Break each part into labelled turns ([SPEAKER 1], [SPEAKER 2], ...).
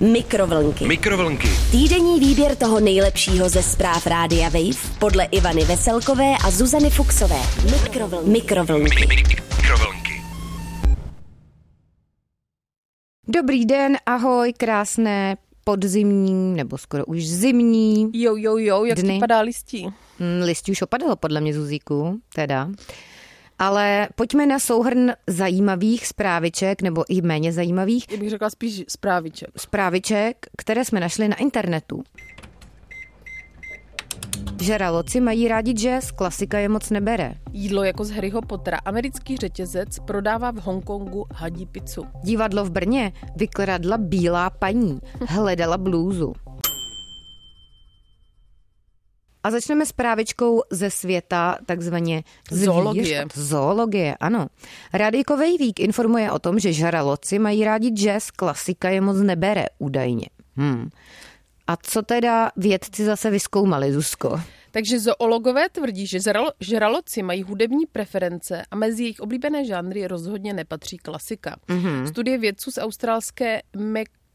[SPEAKER 1] Mikrovlnky.
[SPEAKER 2] Mikrovlnky.
[SPEAKER 1] Týdenní výběr toho nejlepšího ze zpráv Rádia Wave podle Ivany Veselkové a Zuzany Fuxové. Mikrovlnky. Mikrovlnky.
[SPEAKER 2] Mikrovlnky.
[SPEAKER 3] Dobrý den, ahoj, krásné podzimní, nebo skoro už zimní.
[SPEAKER 4] Jo, jo, jo, jak
[SPEAKER 3] Dny.
[SPEAKER 4] ti padá listí?
[SPEAKER 3] Mm, Listí už opadalo podle mě Zuzíku, teda. Ale pojďme na souhrn zajímavých zpráviček, nebo i méně zajímavých
[SPEAKER 4] Já bych řekla spíš zpráviček.
[SPEAKER 3] zpráviček, které jsme našli na internetu. Žraloci mají rádi jazz, klasika je moc nebere.
[SPEAKER 4] Jídlo jako z Harryho Pottera. Americký řetězec prodává v Hongkongu hadí pizzu.
[SPEAKER 3] Divadlo v Brně vykradla bílá paní, hledala blůzu. A začneme s právičkou ze světa takzvaně.
[SPEAKER 4] Zoologie.
[SPEAKER 3] Zoologie, ano. Rádijko Vejvík informuje o tom, že žraloci mají rádi jazz, klasika je moc nebere, údajně. Hmm. A co teda vědci zase vyskoumali, Zuzko?
[SPEAKER 4] Takže zoologové tvrdí, že žralo, žraloci mají hudební preference a mezi jejich oblíbené žánry rozhodně nepatří klasika. Mm-hmm. Studie vědců z australské Macquarie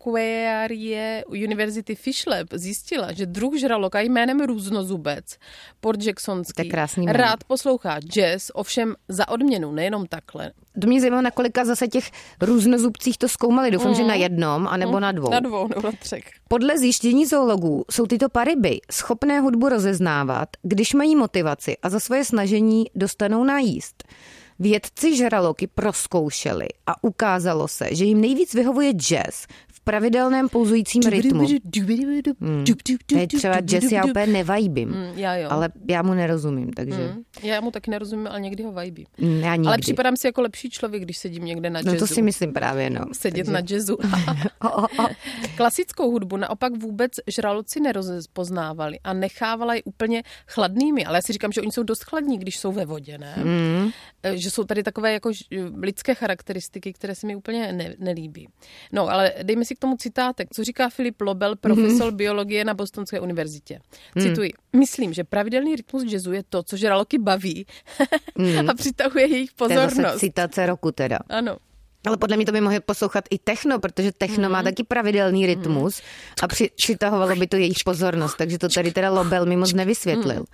[SPEAKER 4] University Fish Lab zjistila, že druh žraloka jménem různozubec, Port Jacksonský,
[SPEAKER 3] krásný jméno.
[SPEAKER 4] rád poslouchá jazz, ovšem za odměnu, nejenom takhle.
[SPEAKER 3] To mě zajímalo, na kolika zase těch různozubcích to zkoumali. Doufám, že na jednom, anebo na dvou.
[SPEAKER 4] Na dvou nebo na třech.
[SPEAKER 3] Podle zjištění zoologů jsou tyto paryby schopné hudbu rozeznávat, když mají motivaci a za svoje snažení dostanou najíst. Vědci žraloky proskoušeli a ukázalo se, že jim nejvíc vyhovuje jazz pravidelném pouzujícím rytmu. Hmm. Tady třeba jazz já úplně nevajbím,
[SPEAKER 4] Mm, já jo.
[SPEAKER 3] ale já mu nerozumím, takže
[SPEAKER 4] Mm, Já mu taky nerozumím, ale někdy ho vajbí.
[SPEAKER 3] mm, já nikdy.
[SPEAKER 4] Ale připadám si jako lepší člověk, když sedím někde na
[SPEAKER 3] No
[SPEAKER 4] jazzu.
[SPEAKER 3] to si myslím právě, no.
[SPEAKER 4] Sedět
[SPEAKER 3] Takže-
[SPEAKER 4] na jazzu. Klasickou hudbu naopak vůbec žraloci nerozpoznávali a nechávala ji úplně chladnými. Ale já si říkám, že oni jsou dost chladní, když jsou ve vodě, ne?
[SPEAKER 3] Mm.
[SPEAKER 4] Že jsou tady takové jako lidské charakteristiky, které se mi úplně ne, nelíbí. No, ale dejme si k tomu citátek. Co říká Filip Lobel, profesor
[SPEAKER 3] Mhm.
[SPEAKER 4] biologie na Bostonské univerzitě. Cituji. Myslím, že pravidelný rytmus jazzu je to, co žraloky baví a přitahuje jejich
[SPEAKER 3] Mhm. To je zase
[SPEAKER 4] pozornost.
[SPEAKER 3] citace roku teda.
[SPEAKER 4] Ano.
[SPEAKER 3] Ale podle mě to by mohli poslouchat i techno, protože techno má taky pravidelný rytmus a při, přitahovalo by to jejich pozornost, takže to tady teda Lobel mi moc nevysvětlil.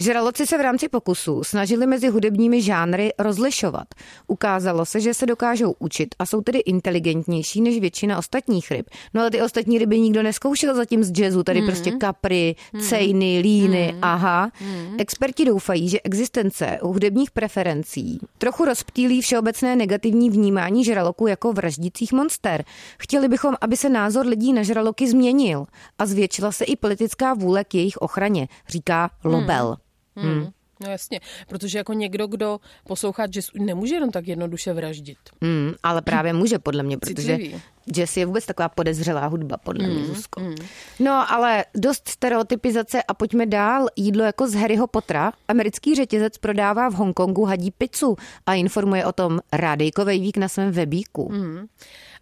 [SPEAKER 3] Žraloci se v rámci pokusu snažili mezi hudebními žánry rozlišovat. Ukázalo se, že se dokážou učit a jsou tedy inteligentnější než většina ostatních ryb. No ale ty ostatní ryby nikdo neskoušel zatím z jazzu, tady prostě kapry, cejny, líny, aha. Experti doufají, že existence hudebních preferencí trochu rozptýlí všeobecné negativní vnímání žraloků jako vraždících monster. Chtěli bychom, aby se názor lidí na žraloky změnil a zvětšila se i politická vůle k jejich ochraně, říká Lobel.
[SPEAKER 4] Hmm. No jasně, protože jako někdo, kdo poslouchá jazz, nemůže jenom tak jednoduše vraždit.
[SPEAKER 3] Mm, ale právě může, podle mě, protože
[SPEAKER 4] Citlivý.
[SPEAKER 3] jazz je vůbec taková podezřelá hudba, podle mě, Zuzko. No, ale dost stereotypizace a pojďme dál. Jídlo jako z Harryho Pottera. Americký řetězec prodává v Hongkongu hadí pizzu a informuje o tom Rádejkovej vík na svém webíku.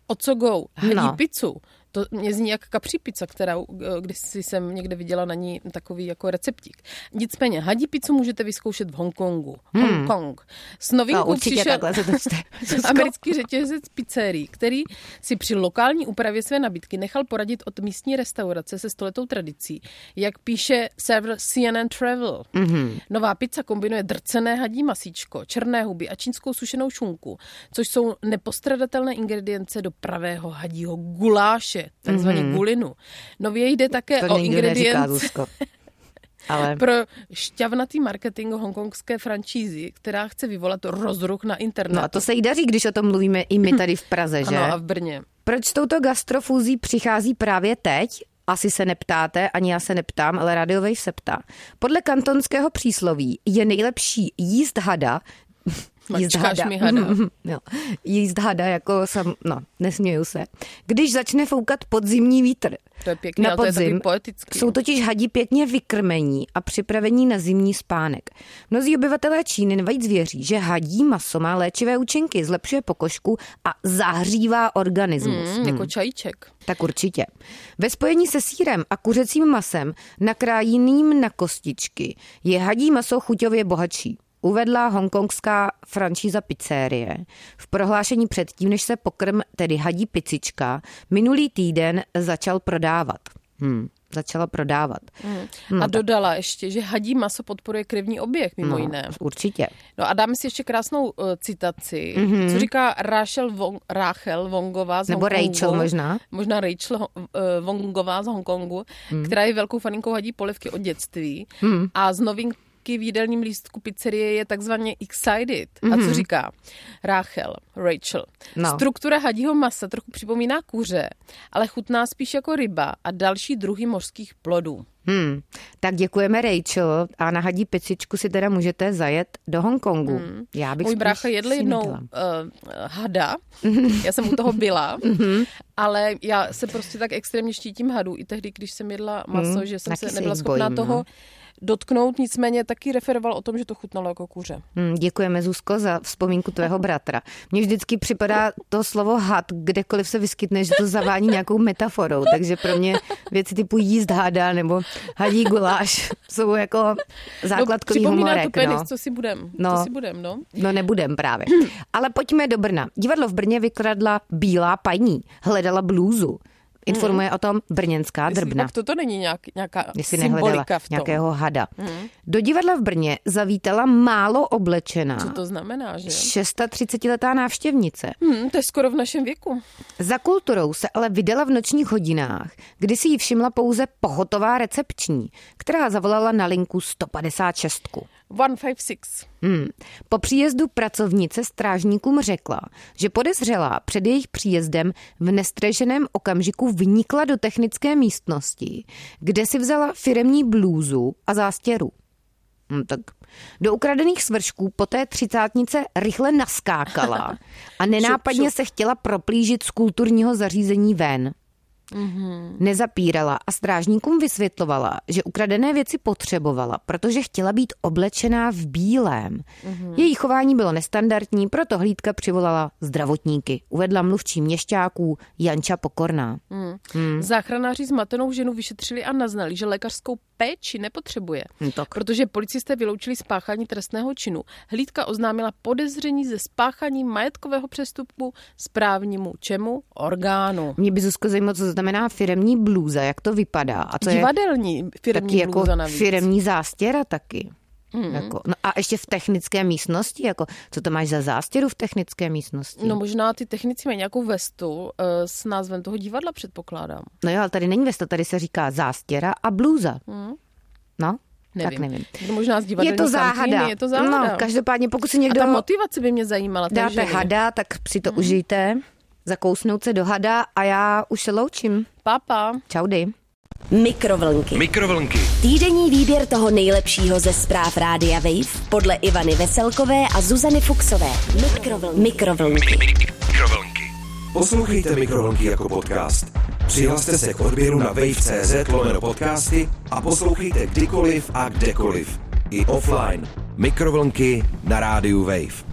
[SPEAKER 4] O co go? Hadí
[SPEAKER 3] no.
[SPEAKER 4] pizzu. To mě zní jak kapří pizza, která, eh, když jsem někde viděla na ní takový jako receptík. Nicméně, hadí pizzu můžete vyzkoušet v Hongkongu. Hongkong. S novinkou
[SPEAKER 3] No,
[SPEAKER 4] přišel americký řetězec pizzerií, který si při lokální úpravě své nabídky nechal poradit od místní restaurace se stoletou tradicí. Jak píše server CNN Travel. Mm-hmm. Nová pizza kombinuje drcené hadí masíčko, černé huby a čínskou sušenou šunku, což jsou nepostradatelné ingredience do pravého hadího guláše, takzvaně mm-hmm. gulinu. Nově jde také
[SPEAKER 3] To
[SPEAKER 4] o ingredience.
[SPEAKER 3] Ale
[SPEAKER 4] pro šťavnatý marketing hongkongské francízy, která chce vyvolat rozruch na internetu.
[SPEAKER 3] no a to se jí daří, když o tom mluvíme i my tady v Praze, že?
[SPEAKER 4] Ano, a v Brně.
[SPEAKER 3] Proč s touto gastrofúzí přichází právě teď? Asi se neptáte, ani já se neptám, ale Radio Wave se ptá. Podle kantonského přísloví je nejlepší jíst hada,
[SPEAKER 4] Mi hada.
[SPEAKER 3] jo, jíst hada jako sam, no, nesměju se. Když začne foukat podzimní vítr.
[SPEAKER 4] To je pěkný,
[SPEAKER 3] na
[SPEAKER 4] ale to je
[SPEAKER 3] podzim
[SPEAKER 4] poetický.
[SPEAKER 3] jsou totiž hadí pěkně vykrmení a připravení na zimní spánek. Mnozí obyvatelé Číny navíc věří, že hadí maso má léčivé účinky, zlepšuje pokožku a zahřívá organismus.
[SPEAKER 4] Mm, jako čajíček.
[SPEAKER 3] Tak určitě. Ve spojení se sírem a kuřecím masem nakrájeným na kostičky je hadí maso chuťově bohatší. Uvedla hongkongská franšíza pizzerie v prohlášení předtím, než se pokrm, tedy hadí picička, minulý týden začal prodávat. Hmm začala prodávat.
[SPEAKER 4] Hmm. No, a dodala tak. ještě, že hadí maso podporuje krevní oběh, mimo
[SPEAKER 3] no,
[SPEAKER 4] jiné.
[SPEAKER 3] Určitě.
[SPEAKER 4] No a dáme si ještě krásnou uh, citaci, mm-hmm. co říká Rachel, Von, Rachel Vongová z
[SPEAKER 3] Nebo
[SPEAKER 4] Hongkongu.
[SPEAKER 3] Rachel možná.
[SPEAKER 4] Možná Rachel uh, Vongová z Hongkongu, mm. která je velkou faninkou hadí polivky od dětství. Mm. A z novin hvězdky v jídelním lístku pizzerie je takzvaně excited. Mm-hmm. A co mhm. říká? Rachel, Rachel. No. Struktura hadího masa trochu připomíná kuře, ale chutná spíš jako ryba a další druhy mořských plodů.
[SPEAKER 3] Hmm. Tak děkujeme Rachel a na hadí pecičku si teda můžete zajet do Hongkongu. Hmm.
[SPEAKER 4] Já bych Můj brácha jedl jednou uh, hada, já jsem u toho byla, mhm. ale já se prostě tak extrémně štítím hadů i tehdy, když jsem jedla maso, hmm. že jsem Taky se nebyla schopná bojím, toho no dotknout, nicméně taky referoval o tom, že to chutnalo jako kuře.
[SPEAKER 3] Hmm, děkujeme, Zuzko, za vzpomínku tvého bratra. Mně vždycky připadá to slovo had, kdekoliv se vyskytne, že to zavání nějakou metaforou, takže pro mě věci typu jíst hada nebo hadí guláš jsou jako základkový no, humorek.
[SPEAKER 4] to penis, no. co si budem, no, co si budem, no.
[SPEAKER 3] No nebudem právě. Ale pojďme do Brna. Divadlo v Brně vykradla bílá paní, hledala blůzu. Informuje mm. o tom brněnská Jestli drbna.
[SPEAKER 4] Tak toto není nějak, nějaká Jestli symbolika v tom.
[SPEAKER 3] nějakého hada. Mm. Do divadla v Brně zavítala málo oblečená.
[SPEAKER 4] Co to znamená, že?
[SPEAKER 3] 630-letá návštěvnice.
[SPEAKER 4] Mm, to je skoro v našem věku.
[SPEAKER 3] Za kulturou se ale vydala v nočních hodinách, kdy si ji všimla pouze pohotová recepční, která zavolala na linku 156.
[SPEAKER 4] 156.
[SPEAKER 3] Hmm. Po příjezdu pracovnice strážníkům řekla, že podezřelá před jejich příjezdem v nestreženém okamžiku vnikla do technické místnosti, kde si vzala firemní blůzu a zástěru. Hmm, tak do ukradených svršků po té třicátnice rychle naskákala a nenápadně se chtěla proplížit z kulturního zařízení ven. Mm-hmm. Nezapírala a strážníkům vysvětlovala, že ukradené věci potřebovala, protože chtěla být oblečená v bílém. Mm-hmm. Její chování bylo nestandardní, proto hlídka přivolala zdravotníky, uvedla mluvčí měšťáků Janča Pokorná. Mm.
[SPEAKER 4] Mm. Záchranáři zmatenou ženu vyšetřili a naznali, že lékařskou péči nepotřebuje,
[SPEAKER 3] hm, tak.
[SPEAKER 4] protože policisté vyloučili spáchání trestného činu. Hlídka oznámila podezření ze spáchání majetkového přestupku správnímu čemu? Orgánu.
[SPEAKER 3] Mě by Zuzko zajímalo, co znamená firemní blůza, jak to vypadá. A co
[SPEAKER 4] Divadelní
[SPEAKER 3] je,
[SPEAKER 4] firemní
[SPEAKER 3] taky
[SPEAKER 4] blůza
[SPEAKER 3] jako
[SPEAKER 4] navíc.
[SPEAKER 3] firemní zástěra taky.
[SPEAKER 4] Mm.
[SPEAKER 3] Jako, no a ještě v technické místnosti, jako, co to máš za zástěru v technické místnosti?
[SPEAKER 4] No možná ty technici mají nějakou vestu uh, s názvem toho divadla, předpokládám.
[SPEAKER 3] No jo, ale tady není vesta, tady se říká zástěra a blůza.
[SPEAKER 4] Mm.
[SPEAKER 3] No,
[SPEAKER 4] Nevím.
[SPEAKER 3] Tak nevím.
[SPEAKER 4] To možná z
[SPEAKER 3] je to záhada.
[SPEAKER 4] je to záhada.
[SPEAKER 3] No, každopádně pokud si někdo...
[SPEAKER 4] A ta motivace by mě zajímala.
[SPEAKER 3] Dáte hada, tak si to mm. užijte, zakousnout se do hada a já už se loučím.
[SPEAKER 4] Papa.
[SPEAKER 3] Čaudy.
[SPEAKER 1] Mikrovlnky.
[SPEAKER 2] Mikrovlnky.
[SPEAKER 1] Týdenní výběr toho nejlepšího ze zpráv Rádia Wave podle Ivany Veselkové a Zuzany Fuxové. Mikrovlnky. Mikrovlnky.
[SPEAKER 2] Mikrovlnky. Poslouchejte Mikrovlnky jako podcast. Přihlaste se k odběru na wave.cz lomeno podcasty a poslouchejte kdykoliv a kdekoliv. I offline. Mikrovlnky na rádiu Wave.